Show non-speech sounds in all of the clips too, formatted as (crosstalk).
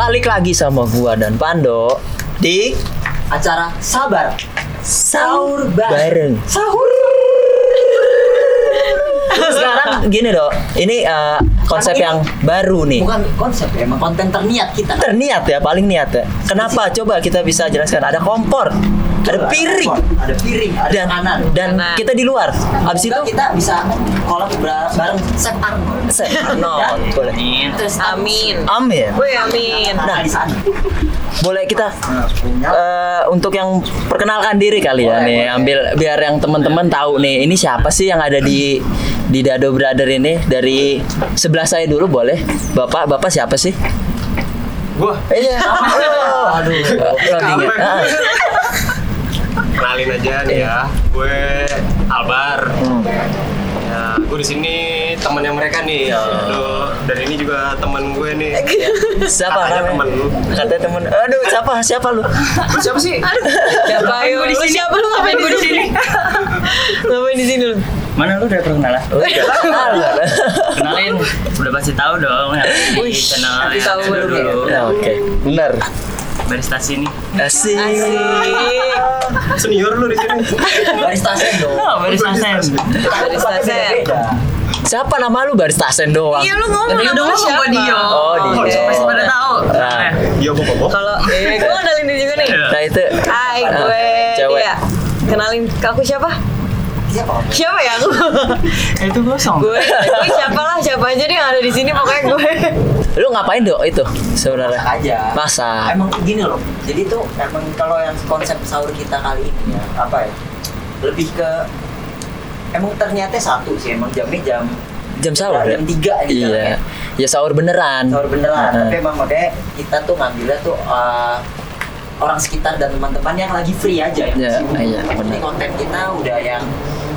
balik lagi sama gua dan Pando di acara sabar sahur bareng. sahur Sekarang gini dong, ini eh, konsep Ini- yang baru nih. bukan konsep ya emang konten terniat kita Terniat ya, paling niat ya. Kenapa? Coba kita bisa jelaskan. Ada kompor, ada piring, ada piring ada dan makanan dan Makanan. kita di luar. Habis itu kita bisa kolab bar- bareng Chef Arnold Chef Arnold, boleh. Terus Amin. amin. Woi amin. Nah, di sana. Boleh kita eh, untuk yang perkenalkan diri kali ya Boleh, nih, boleh. ambil biar yang teman-teman tahu nih, ini siapa sih yang ada di di Dado Brother ini dari sebelah saya dulu boleh. Bapak, Bapak siapa sih? Gua Iya. Aduh. Loading ya. Ah. Kenalin aja nih ya. Gue Albar. Hmm. Ya, gue di sini temannya mereka nih. Aduh, dan ini juga teman gue nih. Siapa Katanya namanya? temen lu. Katanya temen. Aduh, siapa? Siapa lu? Siapa sih? Siapa ayo? Lu siapa lu ngapain gue di sini? (laughs) ngapain di sini lu? Mana lu udah perkenalan? (laughs) Albar. Kenalin, udah pasti tahu dong yang di channel pasti yang tahu ya? dulu. Ya, oke. Benar. Barista sini. Asik. Senior lu di sini. barista sen dong Oh, barista sen. Barista sen. Siapa nama lu barista sen doang? Iya lu ngomong Tadi nama udah siapa? Dio. Oh, Dio. Pasti pada tahu. Nah. Dia bapak bapak. Kalau eh gue (laughs) kenalin diri juga nih. Nah, itu Hai, Ah, gue cewek. Dia. Kenalin ke aku siapa? siapa Siapa ya aku? Itu kosong. gue, gue siapa lah, siapa aja deh yang ada di sini pokoknya gue. Lu ngapain dok itu sebenarnya? aja Masak. emang gini loh jadi tuh emang kalau yang konsep sahur kita kali ini ya apa ya lebih ke emang ternyata satu sih emang jamnya jam Jam sahur ya? jam tiga nih Iya. Ya sahur beneran. sahur beneran Heeh. tapi emang makanya kita tuh ngambilnya tuh uh, orang sekitar dan teman-teman yang lagi free aja yang Iya, sibuk. iya, konten kita udah yang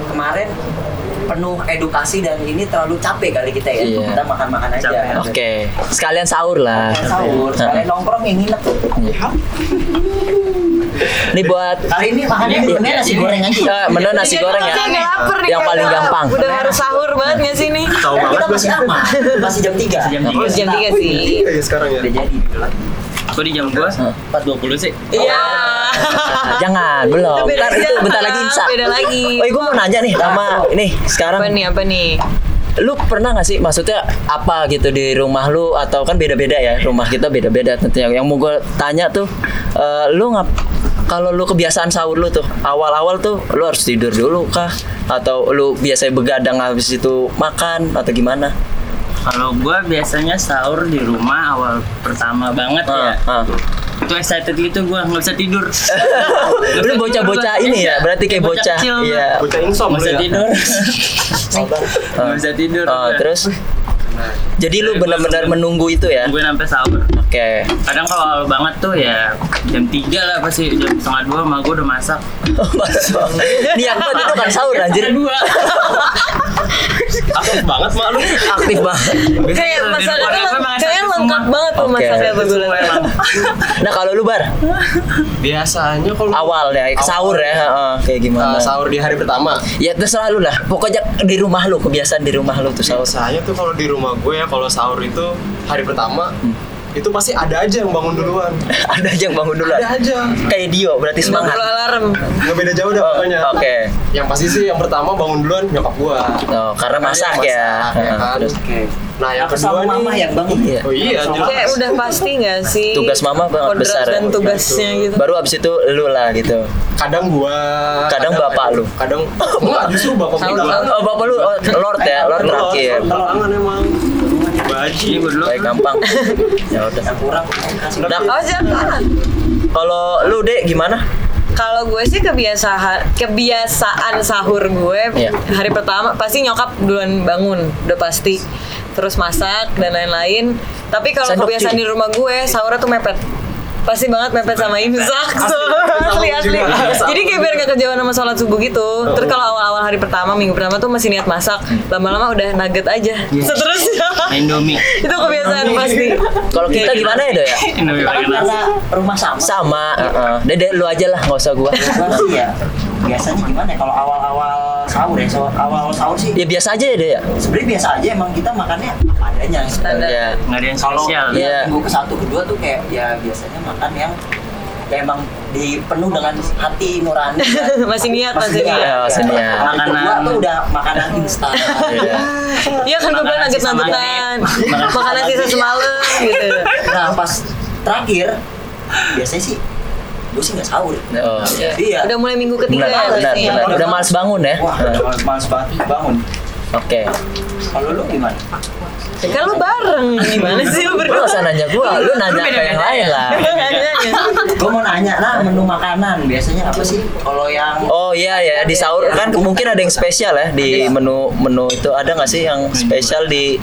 kemarin penuh edukasi dan ini terlalu capek kali kita ya Iya. kita makan-makan aja. Oke, sekalian sahur lah. Sekalian sahur sekalian nongkrong yang nginep Iya. Ini buat kali ini makannya menunya nasi goreng aja eh, menu nasi goreng ya. Nih, Yang paling gampang. Udah harus sahur banget gak sih nih? Tahu banget masih sih. masih jam 3 Jam tiga. Oh, jam tiga sih. Iya sekarang ya. udah jadi Aku di jam gua 4.20 sih. Iya. (laughs) Jangan, belum. Itu beda Ntar itu bentar lagi insya. beda lagi. Oh, gue mau nanya nih sama ini sekarang. Apa nih, apa nih? Lu pernah gak sih maksudnya apa gitu di rumah lu atau kan beda-beda ya rumah kita beda-beda tentunya. Yang mau gue tanya tuh, eh, lu ngap kalau lu kebiasaan sahur lu tuh awal-awal tuh lu harus tidur dulu kah atau lu biasanya begadang habis itu makan atau gimana? Kalau gua biasanya sahur di rumah awal pertama banget ya. Ah, ah. Itu excited gitu gua nggak bisa tidur. (laughs) lu bocah-bocah ini ya, berarti kayak bocah. kecil. Iya. Bocah insom Nggak lu bisa ya. tidur. (laughs) Ah. Nggak bisa tidur. Oh, terus jadi lu Jadi gua benar-benar menunggu itu ya? Nungguin sampai sahur. Oke. Kadang kalau awal banget tuh ya jam 3 lah pasti jam setengah dua mah gua udah masak. Niat banget itu kan sahur anjir. Setengah dua. (laughs) Aktif banget mak lu. Aktif banget. Kayak kayaknya semua. lengkap banget tuh masaknya emang. Nah, kalau lu bar Biasanya kalau awal ya sahur ya, heeh, kayak gimana? Uh, sahur di hari pertama. Ya terserah lu lah. Pokoknya di rumah lu kebiasaan di rumah lu tuh sahur. Biasanya tuh kalau di rumah gue ya kalau sahur itu hari pertama itu pasti ada aja yang bangun duluan. (laughs) Ada aja yang bangun dulu. Ada aja. Kayak Dio berarti semangat. Dulu alarm. Nggak beda jauh dah Oh, pokoknya. Oke. Yang pasti sih yang pertama bangun duluan nyokap gua. Oh, karena masak ya. masak, ya Heeh, kan? terus. Nah yang kedua sama nih. mama yang bangun Iya. Oh iya jelas. Kayak udah pasti gak sih? Tugas mama banget Kodrat besar ya. dan tugasnya gitu. Baru abis itu lu lah gitu. Kadang gua. Kadang bapak lu. Kadang enggak justru bapak gua. Oh, bapak lu oh, Lord ya, Lord terakhir. Kalau angan emang. Baji. Ini dulu. Baik gampang. Ya udah. yang kurang kasih Nah, Oh jangan. kalau lu Dek gimana? Kalau gue sih kebiasaan kebiasaan sahur gue Iya. hari pertama pasti nyokap duluan bangun udah pasti terus masak dan lain-lain. Tapi kalau kebiasaan cuy. di rumah gue sahurnya tuh mepet. Pasti banget mepet sama imsak Asli, asli asli. Jadi kayak biar gak kejauhan sama sholat subuh gitu. Terus kalau awal-awal hari pertama, minggu pertama tuh masih niat masak. Lama-lama udah nugget aja. Seterusnya. Indomie. itu kebiasaan pasti. Kalau kita gimana ya, Do ya? Indomie Kita kan pakai nasi. karena rumah sama Sama, heeh. Dede lu aja lah, nggak usah gua. Gua sih ya biasanya gimana ya kalau awal-awal sahur ya sahur- awal-awal sahur sih Ya biasa aja ya deh ya. sebenarnya biasa aja emang kita makannya apa adanya Standar. Ya. nggak ada yang kalau spesial Iya. ya, minggu ke satu kedua tuh kayak ya biasanya makan yang ya emang dipenuh dengan hati nurani kan. (laughs) Masih niat, masih niat. Ya, masih niat. Kedua Makanan. tuh udah makanan instan Iya. Iya kan gue bilang. Makan Makanan sisa semalam gitu nah pas terakhir biasanya sih gue sih nggak sahur. Oh, iya. iya. Udah mulai minggu ketiga Benar, ya benar, ya? benar. Udah males bangun ya. wah udah males banget. Bangun. Oke. kalau lu gimana? Ya kan lu bareng. Gimana sih lu Lu berdua? gak usah nanya gua, lu nanya ke yang lain lah. gue mau nanya nah menu makanan. Biasanya apa sih? Kalau yang Oh iya ya di sahur kan mungkin ada yang spesial ya di menu menu itu. Ada nggak sih yang spesial di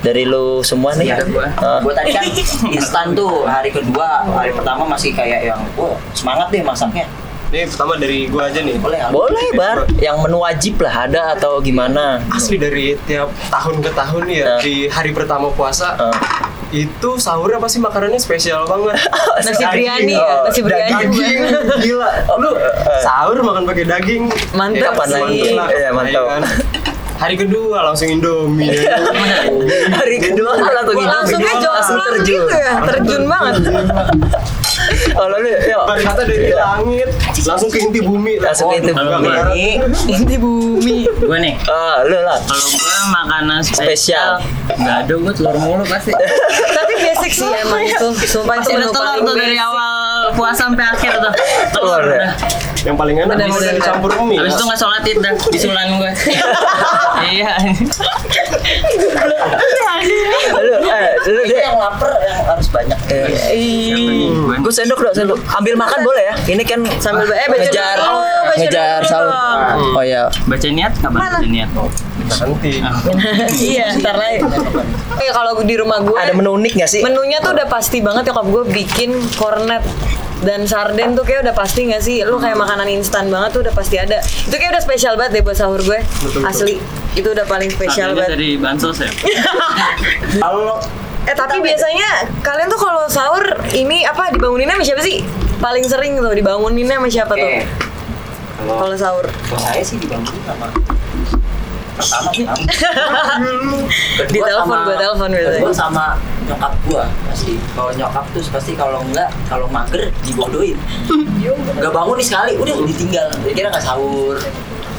dari lu semua nih? Iya, Ah. gue tadi kan (laughs) instan tuh hari kedua hari pertama masih kayak yang wah semangat deh masaknya Ini pertama dari gua aja nih. boleh? Boleh bar, yang menu wajib lah ada atau gimana? Asli dari tiap tahun ke tahun ya Ah. di hari pertama puasa Ah. itu sahurnya pasti makanannya spesial banget. (laughs) Nasi biryani ya? Oh, Nasi biryani daging gila. Lu sahur makan pakai daging. Mantap sih lagi? Iya, mantap. Hari kedua langsung Indomie. ya. (laughs) Hari kedua kan langsung gitu, Langsungnya langsung terjun. gitu ya Terjun banget Kalau lu, yuk. Kata dari langit langsung ke inti bumi. Langsung ke inti bumi. Inti bumi gue nih ah, lu lah. kalau gue makanan Spesial. spesial nggak ada gue telur mulu pasti (laughs) Tapi basic sih emang itu Sumpah itu ada menu telur tuh dari basic. Awal puasa sampai akhir tuh Telur ya? Yang paling enak bisa dicampur mie. Habis itu nggak sholat id dah disulan gue. (laughs) iya. Lu, eh, lu Itu deh. yang lapar yang harus banyak Gue sendok dong, sendok. Ambil makan boleh ya? Ini kan Sambil eh, baca ngejar, dulu, baca ngejar dulu sahur. dong. Oh ya, Baca niat kapan baca niat? Nanti. (laughs) Iya ntar lagi (laughs) Oke kalau di rumah gue ada menu unik gak sih? Menunya tuh udah pasti banget nyokap gue bikin kornet dan sarden tuh kayak udah pasti gak sih? Lu kayak makanan instan banget tuh udah pasti ada. Itu kayak udah spesial banget deh buat sahur gue. Asli. Itu udah paling spesial banget. dari bansos ya. (laughs) kalau Eh tapi biasanya kalian tuh kalau sahur ini apa dibanguninnya sama siapa sih? Paling sering tuh dibanguninnya sama siapa tuh? Oke. kalau Kalau sahur. kalau saya sih dibangunin sama pertama kamu Di telepon gue telepon kedua sama nyokap gua pasti. Kalau nyokap tuh pasti kalau enggak kalau mager dibodohin. Nggak bangun nih sekali udah ditinggal. Kira nggak sahur.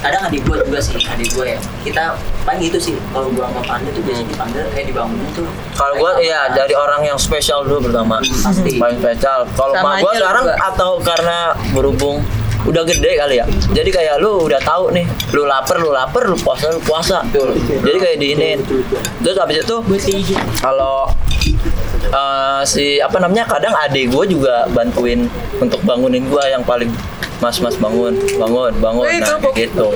Kadang adik gua juga sih adik gua ya. Kita paling gitu sih kalau gua sama Panda tuh biasanya dipanggil kayak dibangunin tuh. Kalau gua iya dari orang yang spesial dulu pertama. Pasti. Paling spesial. Kalau lu sekarang juga. atau karena berhubung udah gede kali ya. Jadi kayak lu udah tahu nih, lu lapar, lu lapar, lu puasa, lu puasa. Jadi kayak diinin. Terus habis itu kalau eh, si apa namanya kadang adik gua juga bantuin untuk bangunin gua yang paling Mas, mas bangun, bangun, bangun, nah kayak gitu.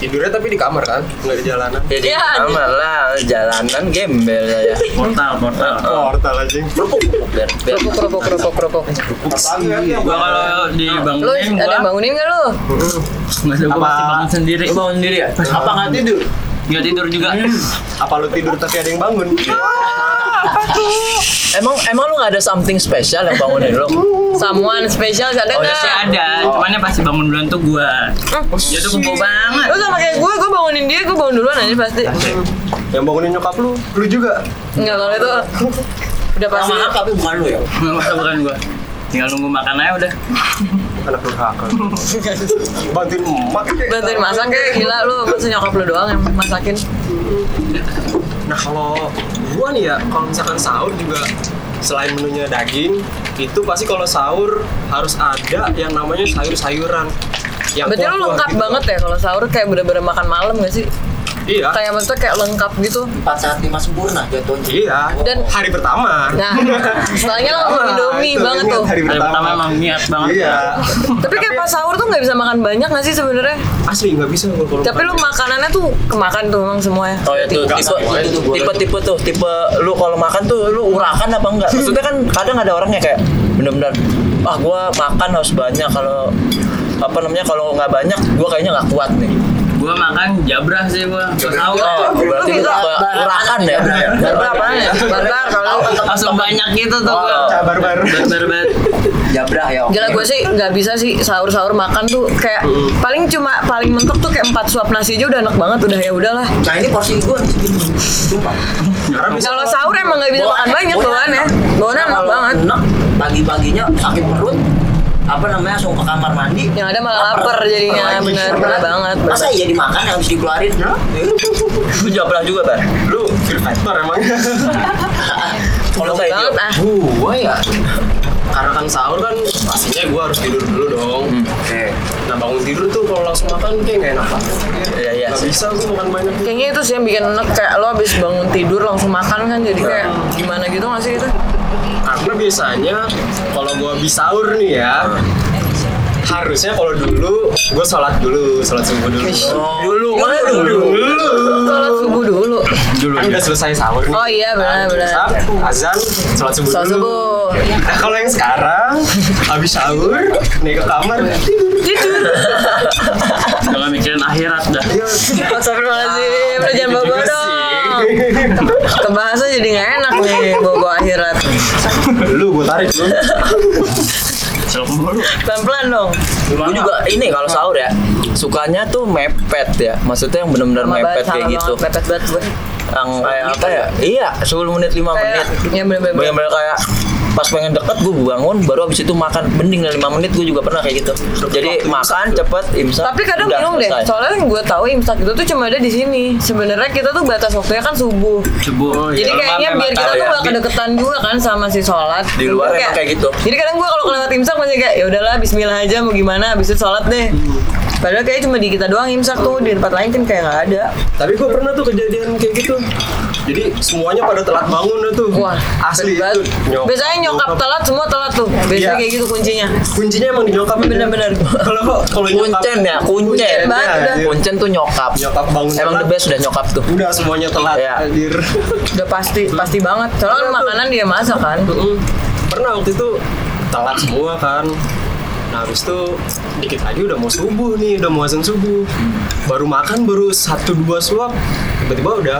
Tidurnya tapi di kamar kan, nggak di jalanan. Jadi Ya, sama lah jalanan gembel ya. Portal, portal. Portal aja. Biar Kerupuk kerupuk kerupuk kerupuk. Gua kalau dibangunin Lu ada yang bangunin gak lu? nggak ada gua pasti bangun sendiri. bangun sendiri ya? Apa nggak tidur? Nggak tidur juga. Apa lu tidur tapi ada yang bangun? Emang emang lu gak ada something spesial yang bangunin lu? Samuan spesial ada Oh, ya, ada, cuman yang pasti bangun duluan tuh gua. Dia tuh kumpul banget. Lu sama kayak gue, gue bangunin dia, gue bangun duluan aja pasti. Yang bangunin nyokap lu, lu juga. Enggak kalau itu (laughs) udah pasti. sama tapi bukan lu ya bukan gua. Tinggal nunggu makan aja udah. Anak durhaka. (laughs) Bantuin emak. Bantuin masak kayak gila lu, masa nyokap lu doang yang masakin. Nah kalau gua nih ya, kalau misalkan sahur juga selain menunya daging, itu pasti kalau sahur harus ada yang namanya sayur-sayuran. Yang Berarti kuah-kuah lengkap gitu. banget ya kalau sahur kayak bener-bener makan malam gak sih? Iya. Kayak maksudnya kayak lengkap gitu. empat saat lima sempurna jatuhnya Iya. Dan- hari pertama. Nah, setelahnya langsung Pertama, Indomie itu banget tuh. Hari Hari pertama. pertama emang niat banget. Iya. Tapi kayak pas sahur tuh nggak bisa makan banyak gak sih sebenarnya? Asli nggak bisa kalau Tapi lu makan. makanannya tuh kemakan tuh emang semuanya. Oh ya tuh tipe tipe tipe tuh tipe lu kalau makan tuh lu urakan apa enggak? Maksudnya kan kadang ada orangnya kayak bener-bener ah gua makan harus banyak kalau apa namanya kalau nggak banyak gua kayaknya nggak kuat nih. Gua makan jabrah sih gua. Gua tahu. Oh, berarti ke urakan ya? Barbar apaan ya? Barbar kalau Langsung banyak gitu tuh Oh, gua. Baru-baru. Barbar banget. Jabrah ya. Gila gue sih nggak bisa sih sahur-sahur makan tuh kayak paling cuma paling mentok tuh kayak empat suap nasi aja udah enak banget udah ya udahlah. Nah ini porsi bisa Kalau sahur emang nggak bisa makan banyak tuh kan ya. Bawaannya enak banget. Enak. Pagi-paginya sakit perut. Apa namanya langsung ke kamar mandi. Yang ada malah lapar jadinya benar benar banget. Masa iya dimakan yang habis dikeluarin? Lu jabrah juga, Bar? lu factor emang. (laughs) Kalau Banget, kayak ah. gua ya karena kan sahur kan pastinya gua harus tidur dulu dong. Oke. Nah bangun tidur tuh kalau langsung makan kayak nggak enak banget. Iya, iya. Gak bisa gua makan banyak. Kayaknya itu sih yang bikin enak kayak lo habis bangun tidur langsung makan kan jadi kayak gimana gitu nggak sih itu? Biasanya kalau gua habis sahur nih ya, harusnya kalau dulu gua sholat dulu, sholat subuh dulu. Dulu, mana dulu? Sholat subuh dulu. Dulu. Kan udah selesai sahur nih. Oh iya benar benar. Asap, azan, sholat subuh Sholat dulu. subuh. Nah kalau yang sekarang habis sahur nih ke kamar tidur. Tidur. (laughs) Jangan mikirin akhirat dah. Astagfirullahaladzim, udah jangan Gitu bawa juga dong. sih. Kebahasa jadi nggak enak nih bawa akhirat. Dulu gua tarik mulu. Pelan-pelan dong. Gue juga ini kalau sahur ya sukanya tuh mepet ya. Maksudnya yang benar-benar mepet banget, kayak gitu. banget, Mepet banget gue. Yang kayak apa ya? Iya, 10 menit 5 menit. Ya bener-bener. Bener-bener kayak pas pengen deket gue bangun baru abis itu makan mending 5 menit gue juga pernah kayak gitu jadi makan cepet imsak Tapi kadang udah bingung deh, soalnya yang gue tahu imsak itu tuh cuma ada di sini. Sebenarnya kita tuh batas waktunya kan subuh. Subuh. Jadi Kalau kayaknya biar kita tuh ya. gak kedeketan juga kan sama si sholat. Di luar Kayak- kayak gitu. Jadi kadang gue kalau kelewat imsak masih kayak ya udahlah Bismillah aja mau gimana habis itu sholat deh. Padahal kayaknya cuma di kita doang imsak tuh di tempat lain kan kayak nggak ada. Tapi gua pernah tuh kejadian kayak gitu. Jadi semuanya pada telat bangun tuh. Wah asli itu. Biasanya nyokap telat semua telat tuh. Biasanya Iya. kayak gitu kuncinya. Kuncinya emang di nyokap Bener-bener. Kalau kalau nyokap kuncen ya kuncen Kuncen banget udah. kuncen tuh nyokap Nyokap bangun emang telat. the best udah nyokap tuh udah semuanya telat Iya. anjir. (laughs) Udah pasti pasti banget. Soalnya kan makanan dia masak kan. Pernah waktu itu telat semua kan. Nah habis itu dikit lagi udah mau subuh nih, udah mau azan subuh. Baru makan baru satu dua suap, tiba-tiba udah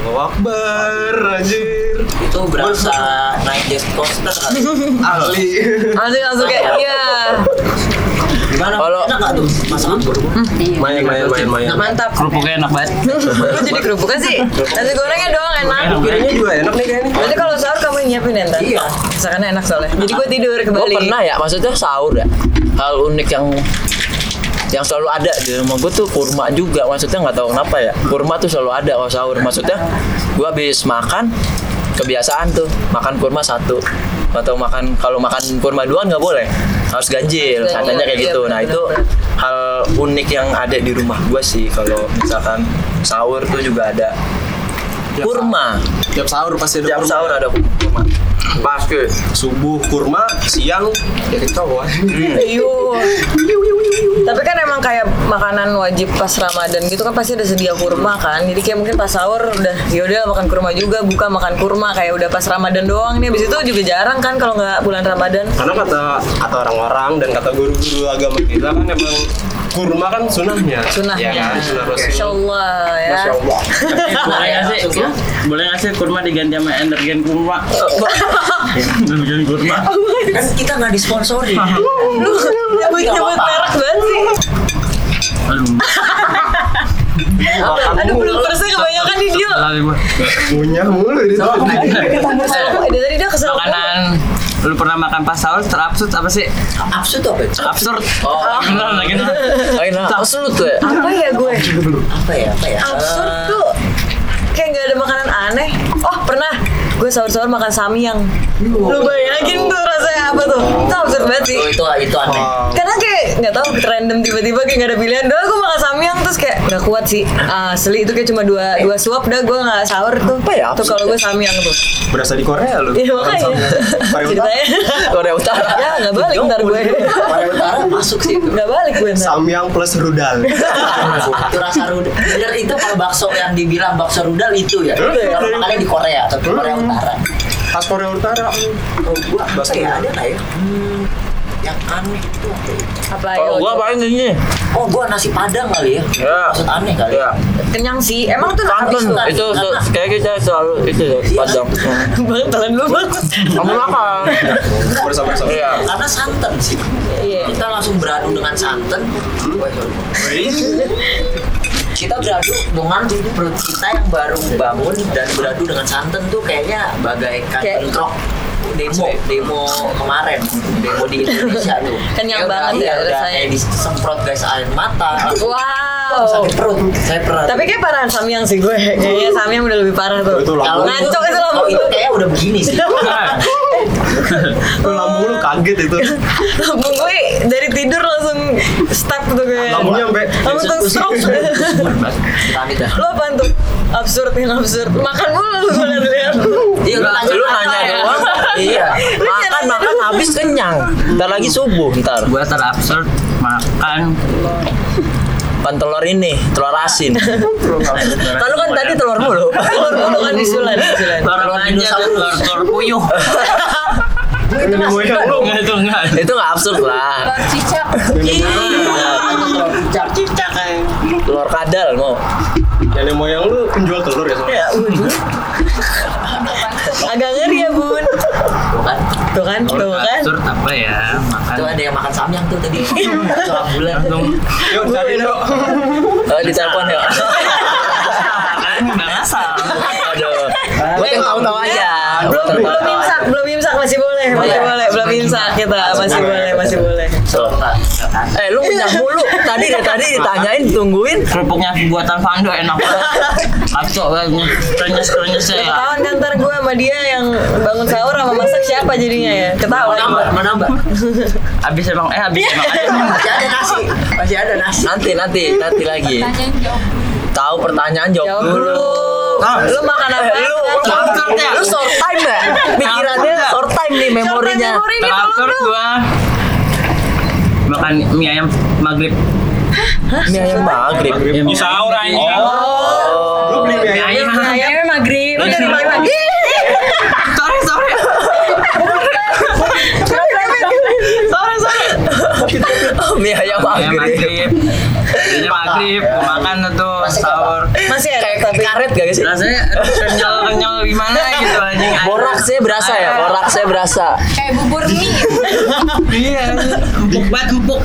Allah Akbar, anjir. Itu berasa naik jet coaster kali. Asli. Langsung kayak iya. Gimana? Kalau- enak nggak tuh masakan? main main main main. Mantap. Kerupuknya enak banget. Lu jadi kerupuknya sih. Nasi gorengnya doang enak. Piringnya juga enak nih kayaknya. Berarti kalau sahur kamu yang nyiapin ya? Iya. Masakannya enak soalnya. Jadi gue tidur gue kembali. pernah ya maksudnya sahur ya hal unik yang yang selalu ada di rumah gue tuh kurma juga maksudnya nggak tahu kenapa ya. Kurma tuh selalu ada kalau sahur. Maksudnya gue habis makan kebiasaan tuh makan kurma satu. Atau makan kalau makan kurma dua nggak boleh. Harus ganjil katanya kayak iya, gitu. Nah itu benar-benar. hal unik yang ada di rumah gue sih. Kalau misalkan sahur tuh juga ada Tiap kurma Tiap sahur pasti ada tiap kurma. sahur ada kurma pasti Subuh kurma, siang dari cowok. Iyo. Tapi kan emang kayak makanan wajib pas Ramadan gitu kan pasti ada sedia kurma kan. Jadi kayak mungkin pas sahur udah yaudah makan kurma juga, buka makan kurma kayak udah pas Ramadan doang nih. Abis itu juga jarang kan kalau nggak bulan Ramadan. Karena kata kata orang-orang dan kata guru-guru agama kita kan emang kurma kan sunahnya. Sunahnya. Ya kan, sunah Rasul. Masya Allah ya. Masya Allah. boleh nggak sih? Ya. Boleh nggak sih kurma diganti sama energen kurma? Energen kurma. Kan kita nggak disponsori. Lu nyebut nyebut merek banget sih. Aduh. Aduh belum terusnya kebanyakan di dia. Punya mulu di sana. Kesel, eh, dari dia kesel. Makanan lu pernah makan pas sahur terabsurd apa sih? Absurd apa? Absurd. Oh. Beneran lagi tuh. Lain absolut tuh ya Apa ya gue? Apa ya? Apa ya? Absurd Eh, tuh kayak nggak ada makanan aneh. Oh pernah gue sahur-sahur makan samyang. Lu bayangin tuh rasanya apa tuh? Itu absurd banget sih. Oh, itu itu aneh. Karena kayak nggak tahu random tiba-tiba kayak nggak ada pilihan. Doa gue makan samyang terus kayak nggak kuat sih. Asli itu kayak cuma dua dua suap dah gue nggak sahur tuh. Apa ya, Tuh kalau gue samyang tuh. Berasa di Korea lu. Iya makanya. Korea Utara. Ceritanya. Korea Utara Ya nggak balik ntar gue. Korea Utara masuk sih. Nggak balik gue ntar. Samyang plus rudal. itu rasa rudal. Bener itu kalau bakso yang dibilang bakso rudal itu ya. Kalau makannya di Korea atau di Korea Utara. Pas Korea Utara. Oh, gua apa Bakso ya ada nggak ya? Hmm, yang aneh itu apa ya? Apa Kalau ayo? gua paling ini. Oh, gua nasi padang kali ya. Ya. Maksud aneh kali. Ya. Kenyang sih. Emang tuh habis itu kayak kita selalu itu ya, padang. Bang, telan lu bang. Kamu makan. Bersama sama. Iya. Karena santan sih. Iya. Kita langsung beradu dengan santan. (laughs) Kita beradu dengan perut kita yang baru bangun dan beradu dengan santan tuh kayaknya bagaikan Kayak- bentrok. Demo demo. kemarin demo di Indonesia tuh. Kenyang udah- banget ya iya, udah rasanya. kayak disemprot guys air mata Wow. sakit perut saya pernah Tapi kayak parahan Samyang sih gue. Kayaknya Samyang udah lebih parah tuh. Itu kalau lambung. Ngaco itu lambung itu tuh. kayak udah begini sih Itu lambung lu kaget itu. Lambung gue dari tidur langsung stuck tuh gue. Lambungnya sampai Langsung stroke. Lo apaan tuh? Absurd yang absurd. Makan mulu lu gue lihat. Iya, lu nanya, Lu apa nanya ya? doang. Iya. Makan makan habis kenyang. Ntar lagi subuh ntar. Gua terabsurd makan Pan telur ini, telur asin. (laughs) Kan lu kan tadi telur mulu. Telur mulu kan disulan, disulan. telur Telur aja dinosaurus. telur telur puyuh. (laughs) Itu. Enggak itu enggak. Itu nggak absurd lah. cicak. Cicak. Cicak. Telur kadal mau. Nenek moyang lu penjual telur ya soalnya. Ya, (laughs) udah. Agak ngeri. Tuh kan, tuh kan. Absurd apa ya? Makan Itu ada yang makan samyang tuh tadi. Soal bulan. langsung Yuk cari dong. Oh, ditelepon ya. kan udah ngasal. Aduh. Gue yang tahu-tahu aja. Belum belum imsak, belum imsak masih boleh, masih Iya. boleh, belum imsak kita, masih boleh, masih boleh. So. Eh, lu kenyang mulu. Tadi dari tadi ditanyain tungguin. Kerupuknya buatan Vando enak banget. (laughs) Kacau banget. Krenyes krenyes ya. Ketahuan kan ntar gue sama dia yang bangun sahur sama masak siapa jadinya ya? Ketahuan. Menambah, menambah. (laughs) Habis emang eh habis emang ada. Masih ada nasi. Masih ada nasi. Nanti nanti nanti lagi. Tahu pertanyaan jawab Jawab dulu. dulu. Lu makan apa? Eh, lu Absurd ya? lu short time ya? Pikirannya short time nih memorinya. Terabsurd gua makan mie ayam maghrib. Ini ayam maghrib. Mie sahur aja. Lu beli mie Mie ayam. ayam. Ayamnya maghrib. Lu dari mana? Sorry sorry. Sorry sorry. Oh, mie ayam Ayam maghrib. maghrib. Ini maghrib, gua makan tuh sahur. Karet gak sih? Rasanya kenyal kenyal gimana gitu anjing. Borak saya berasa ya, borak saya berasa. kayak bubur mie Iya, empuk banget empuk.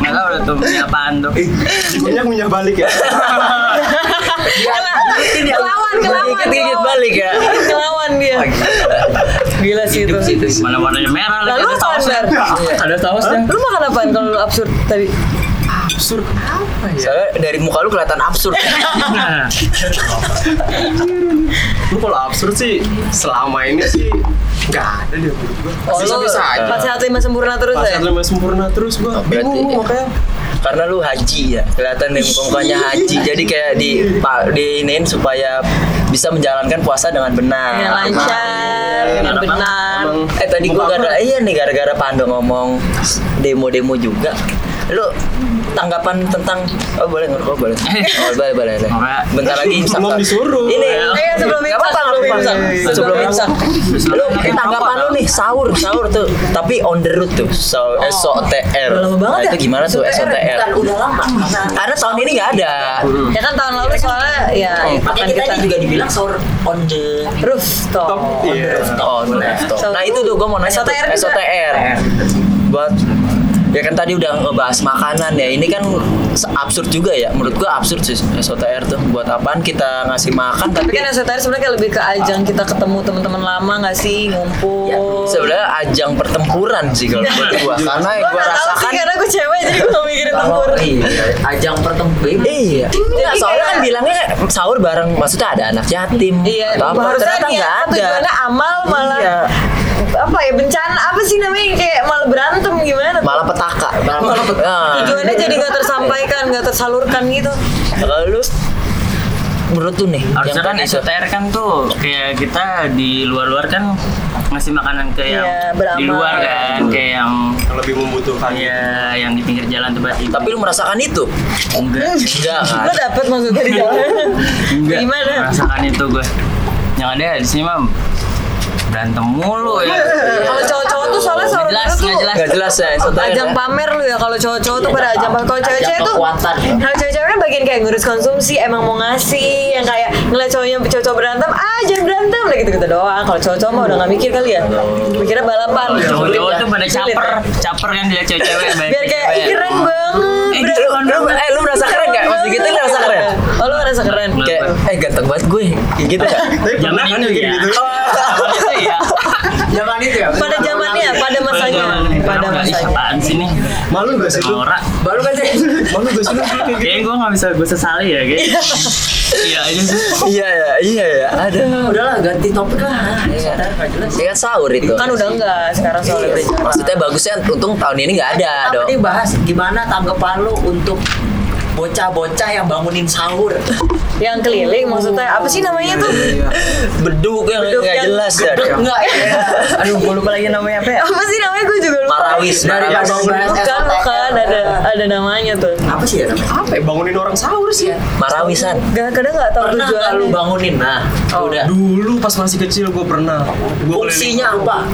Nggak tahu udah tuh apaan tuh. Punya punya balik ya. kelawan, kelawan. Gigit-gigit balik ya. Kelawan dia. Gila sih itu. Mana warnanya merah lagi Lalu sausnya. Bar? Ada sausnya. Lu makan apaan kalau lu absurd tadi? Absurd apa ya? Soalnya dari muka lu kelihatan absurd. Nah, (laughs) Lu kalau absurd sih selama ini sih nggak ada deh menurut gua. Oh, lu Bisa-bisa aja. empat sehat lima sempurna terus Pas ya? lima sempurna terus gua Berarti- bingung makanya. Karena lu haji ya, kelihatan dari muka-mukanya haji. Jadi kayak di pa, diinin supaya bisa menjalankan puasa dengan benar. Dengan lancar, dengan Emang- benar. emang- Eh tadi gua gara iya nih gara-gara Pando ngomong demo-demo juga. Lu tanggapan tentang oh boleh ngerokok boleh. Oh boleh boleh. boleh. Boleh. Bentar lagi imsak. Belum disuruh. Ini Eh, sebelum imsak, apa-apa, sebelum nggak imsak. Sebelum imsak. Lu tanggapan lu nih sahur, sahur tuh. Tapi on the road tuh. So, SOTR. Udah lama banget Nah, itu ya? gimana tuh SOTR? Udah lama. Karena tahun ini nggak ada. Ya kan tahun lalu soalnya ya makanya makan kita, juga dibilang sahur on the rooftop. Top. Iya. Oh, rooftop. Nah itu tuh gue mau nanya SOTR juga. SOTR. Buat ya kan tadi udah ngebahas makanan ya. Ini kan absurd juga ya. Menurut gua absurd sih SOTR tuh. Buat apaan kita ngasih makan Tapi tapi kan SOTR sebenarnya lebih ke ajang kita ketemu teman-teman lama nggak sih ngumpul. sebenarnya ajang pertempuran sih kalau menurut gua. Karena gua tahu rasakan sih karena gue cewek jadi nggak mikirin tempur. Iya, ajang pertempuran. Iya. Nggak, soalnya kan bilangnya sahur bareng maksudnya ada anak yatim Iya, atau apa harusnya ternyata nggak ada. tujuannya amal malah Iya. Apa ya bencana apa sih namanya kayak malah berantem gimana? tuh? Malah petaka. Malah petaka. Nah, Tujuannya jadi nggak tersampaikan, nggak tersalurkan gitu. kalau lu menurut tuh nih Harusnya kan itu. SOTR kan tuh kayak kita di luar-luar kan ngasih makanan ke yang Iya, beramal. di luar kan kayak yang Yang lebih membutuhkan. ya yang di pinggir jalan tuh berarti Tapi lu merasakan itu? enggak Enggak kan? Lo dapet maksudnya di jalan? enggak Gimana? merasakan itu gue yang ada di sini mah berantem mulu ya Kalau cowok-cowok tuh soalnya Nggak jelas, itu tuh nggak jelas. Nggak jelas ya ajang ya. pamer lu ya kalau cowok-cowok tuh Iya, pada ajang pamer kalau cewek-cewek tuh kekuatan. kalau cewek-cewek kan bagian kayak ngurus konsumsi emang mau ngasih yang kayak ngeliat cowoknya cowok-cowok berantem ah jangan berantem udah gitu-gitu doang kalau cowok-cowok mah udah gak mikir kali ya mikirnya balapan Cowok-cowok tuh ya. pada caper, ya. caper kan dia cewek-cewek biar kayak keren banget Eh, gitu, Lu, eh lu merasa keren gak? Pas gitu lu merasa keren? oh lu ngerasa keren Kayak, eh ganteng banget gue Kayak gitu gak? Tapi Zaman pernah kan kayak ya. gitu? Zaman itu ya. Zaman itu ya. pada zamannya pada masanya pada masanya apaan sih nih? Malu gak sih lu? Baru kan sih. Malu gak sih lu kayak? Kayaknya gue gak bisa gue sesali ya kayak. Iya aja sih. Iya ya, iya ya, ada Udahlah ganti topik lah. Ya, nggak. Ini kan sahur itu kan udah enggak sekarang soalnya. Maksudnya bagusnya untung tahun ini gak ada dong nih bahas gimana tanggapan lu untuk bocah-bocah yang bangunin sahur? yang keliling maksudnya apa sih namanya tuh Beduk yang Beduk gak yang- jelas ya Enggak ya. Aduh gue lupa lagi namanya apa ya. apa sih namanya gue juga lupa Marawis, Dari marawis bangunin bukan bukan ada ada namanya tuh apa sih ya namanya? Apa ya bangunin orang sahur sih? Marawisan Gak kadang nggak tahu Pernah nggak lu bangunin? Nah, Oh. udah. Dulu pas masih kecil gue pernah. Gua Fungsinya apa?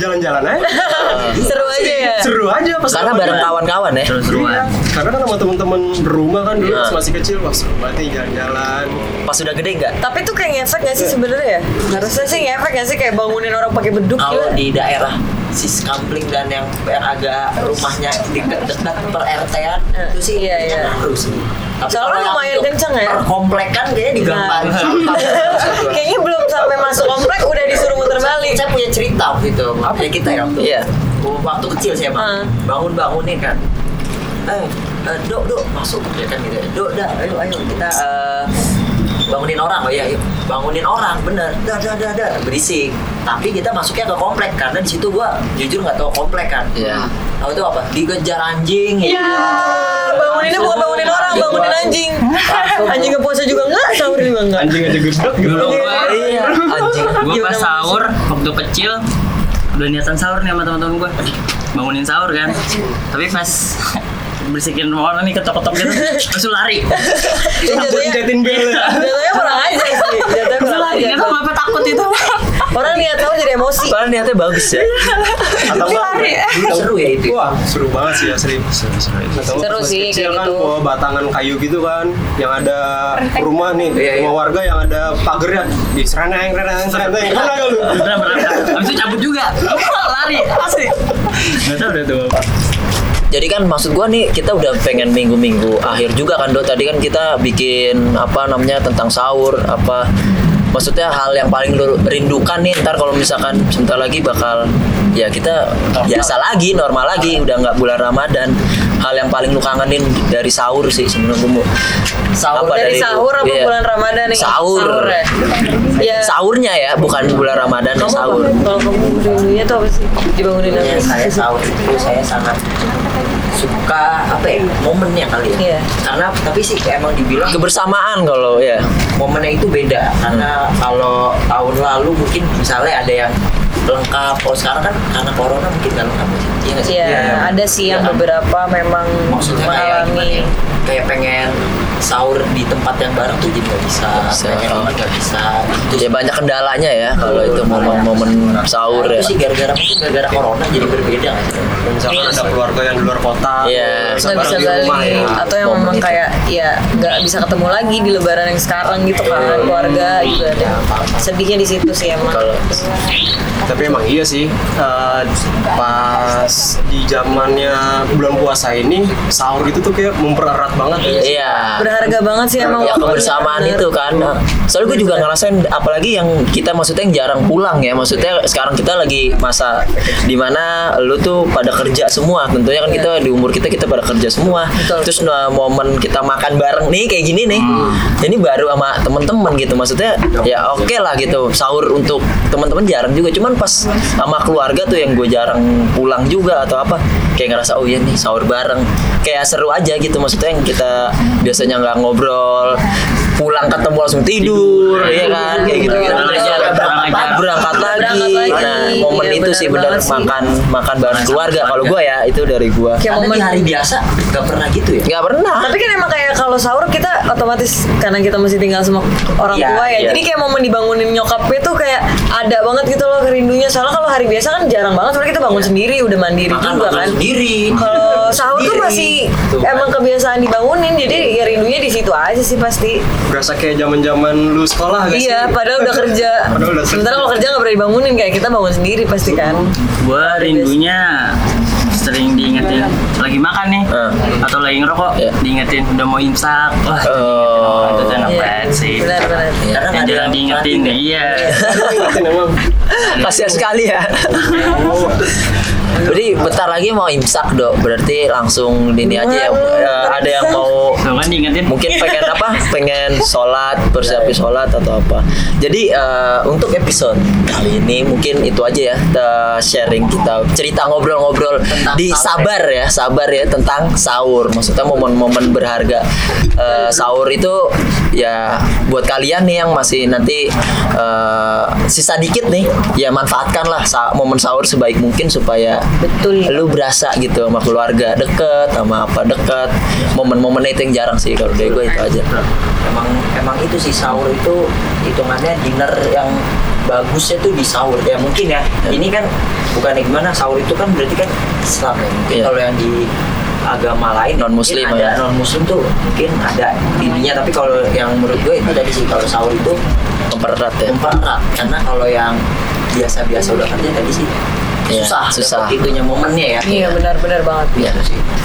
Jalan-jalan aja. (laughs) seru aja ya Seru aja pas Karena bareng kawan-kawan ya Iya, Terus-terusan. karena kan sama teman-teman berumah kan dulu Nah. pas masih kecil wah seru banget jalan-jalan. Pas udah gede gak? tapi tuh kayak ngefek gak sih sebenarnya ya harusnya sih ngefek gak sih kayak bangunin orang pakai beduk Kalau di daerah sis kampling dan yang, yang agak rumahnya dekat-dekat per RT-an itu sih Iya, iya. sih. Tapi Soalnya lumayan kenceng ya. Per komplekan kayaknya digamparin Nah. (laughs) kayaknya belum sampai masuk komplek udah disuruh muter balik. Saya punya cerita gitu, apa? kita ya waktu. Iya. waktu kecil saya bang, Ah. bangun bangunin kan, eh, eh, dok dok masuk. Ya kan gitu, dok dah, ayo ayo kita eh, bangunin orang, oh iya ayo bangunin orang, bener, dah dah dah dah berisik, tapi kita masuknya ke komplek karena di situ gua jujur nggak tahu komplek kan, Iya. tahu itu apa, dikejar anjing, ya banguninnya bukan bangunin orang bangunin anjing. anjing puasa juga enggak sahur juga enggak Anjing aja gedek gitu. Dulu gue Iya, anjing. Gimana pas sahur waktu kecil udah niatan sahur nih sama teman-teman gue bangunin sahur kan. Tapi pas bersihin orang nih ketok-ketok gitu (laughs) langsung lari jatuhnya Jatin bel. jatuhnya kurang aja sih jatuhnya langsung kurang lari aja nggak tahu kenapa takut itu orang lihat tahu jadi emosi Soalnya niatnya bagus ya Atau enggak? lari seru ya itu. Wah, seru banget sih asli. Seru, seru. Atau Seru pas sih, kecil kayak kan gitu. bawa batangan kayu gitu kan, yang ada rumah nih, Iya, iya. rumah warga yang ada pagernya di sereneng, sereneng, sereneng. Pernah gak lu? beneran beneran habis itu cabut juga (laughs) lari asli nggak tahu udah tuh apa Jadi kan maksud gua nih kita udah pengen minggu-minggu akhir juga kan Do. Tadi kan kita bikin apa namanya tentang sahur apa maksudnya hal yang paling lu rindukan nih ntar kalau misalkan sebentar lagi bakal ya kita biasa lagi normal lagi udah nggak bulan Ramadan. Hal yang paling lu kangenin dari sahur sih sebenarnya Sahur dari lu? sahur apa Iya. bulan Ramadan nih? Sahur, ya? Ya sahurnya ya bukan bulan Ramadan ya kamu apa sahur. kalau kamu dulunya tuh apa sih? Dibangunin Ya, apa saya sahur itu saya sangat suka apa ya momennya kali ya. Iya. karena tapi sih emang dibilang kebersamaan kalau ya. Momennya itu beda. Karena kalau tahun lalu mungkin misalnya ada yang lengkap kalau sekarang kan karena corona mungkin nggak lengkap. Sih iya nggak sih? Iya, ada sih yang Iya. beberapa memang maksudnya kayak gimana mengalami ya? kayak pengen sahur di tempat yang bareng tuh jadi nggak bisa, bisa. pengen nggak bisa. Itu ya banyak kendalanya ya kalau itu momen-momen sahur Nah, ya. itu sih gara-gara mungkin gara-gara corona jadi berbeda. Misalkan ada keluarga yang di luar kota, Iya. nggak bisa bareng di rumah balik ya. atau yang Momen memang itu. kayak ya nggak bisa ketemu lagi di lebaran yang sekarang gitu kan keluarga juga ada sedihnya di situ sih emang. Kalau Tapi emang iya sih, eh, pas di zamannya bulan puasa ini sahur itu tuh kayak mempererat banget ya. iya berharga banget sih emang ya kebersamaan bener. itu kan. Soalnya gue juga ngerasain apalagi yang kita maksudnya yang jarang pulang ya. Maksudnya sekarang kita lagi masa di mana lu tuh pada kerja semua. Tentunya kan kita di umur kita kita pada kerja semua. Betul. terus nah, momen kita makan bareng nih kayak gini nih. Ini baru sama temen-temen gitu. Maksudnya ya oke lah gitu. Sahur untuk teman-teman jarang juga. Cuman pas sama keluarga tuh yang gue jarang pulang juga atau apa kayak ngerasa oh iya nih sahur bareng. Kayak seru aja gitu maksudnya yang kita biasanya nggak ngobrol pulang ketemu langsung tidur ya kan? Kayak gitu gitu Berangkat, lagi. Nah momen Iya, itu benar sih benar. sih. makan makan bareng keluarga. kalau gue ya itu dari gue kayak momen hari biasa nggak pernah gitu ya? Nggak pernah. Tapi kan emang kayak kalau kalau sahur kita otomatis karena kita masih tinggal sama orang Iya, tua ya. iya. Jadi kayak momen dibangunin nyokapnya tuh kayak ada banget gitu loh kerindunya. Soalnya kalau hari biasa kan jarang banget soalnya kita bangun sendiri, udah mandiri Makan juga makan kan. sendiri. Kalau (laughs) sahur tuh Sendiri. masih Tuh kan. emang kebiasaan dibangunin, jadi ya rindunya di situ aja sih pasti. Berasa kayak zaman zaman lu sekolah gak sih? Iya, padahal udah kerja. (laughs) Padahal udah Sementara kerja. kalau kerja nggak pernah dibangunin kayak kita bangun sendiri pasti kan. Gua rindunya sering diingetin lagi makan nih Eh. atau lagi ngerokok Iya. diingetin udah mau imsak wah Oh. itu tuh enak Iya, banget sih Benar benar. Karena yang nggak ada jarang yang diingetin perhatiin. iya emang. (laughs) Kasihan sekali ya. Jadi bentar lagi mau imsak dok, berarti langsung ini aja ya. Eh, ada yang mau kan diingetin mungkin pengen apa? Pengen sholat, persiapi sholat atau apa. Jadi eh, untuk episode kali ini mungkin itu aja ya sharing kita cerita ngobrol-ngobrol Tentang di sabar ya, sabar ya tentang sahur. Maksudnya momen-momen berharga Eh, sahur itu ya buat kalian nih yang masih nanti eh, sisa dikit nih, ya manfaatkanlah sa- momen sahur sebaik mungkin supaya Betul. lu berasa gitu sama keluarga deket sama apa deket. Momen-momen itu yang jarang sih kalau dari gue itu aja. Emang emang itu sih sahur itu hitungannya dinner yang bagusnya tuh di sahur. Ya mungkin ya. Ini kan bukan gimana? Sahur itu kan berarti kan Islam ya. Mungkin Iya. kalau yang di agama lain Non-Muslim mungkin ada ya. non muslim tuh mungkin ada ininya. Tapi kalau yang menurut gue itu tadi sih kalau sahur itu mempererat ya. mempererat. Karena kalau yang biasa-biasa udah kerja tadi sih Iya, susah susah. itunya momennya ya Iya benar-benar banget. Ya,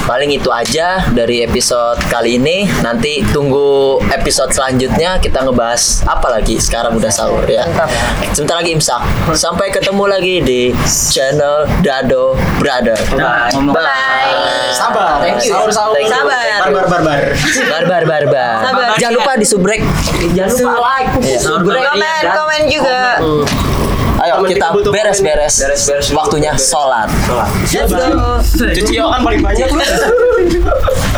paling itu aja dari episode kali ini. Nanti tunggu episode selanjutnya kita ngebahas apa lagi. Sekarang udah sahur ya. Mantap. Sebentar lagi imsak. Sampai ketemu lagi di channel Dado Brother. Nah, ngomong- Bye. Sabar. Thank you. Sahur sahur. Thank you. Sabar. Barbar barbar. Barbar barbar. Sabar. Jangan lupa di subrek. jangan lupa like Iya. subscribe Komen, dan komen juga. Ayo Temen kita beres-beres. Beres-beres. Waktunya sholat. Sholat. Cuci kan paling banyak. (laughs)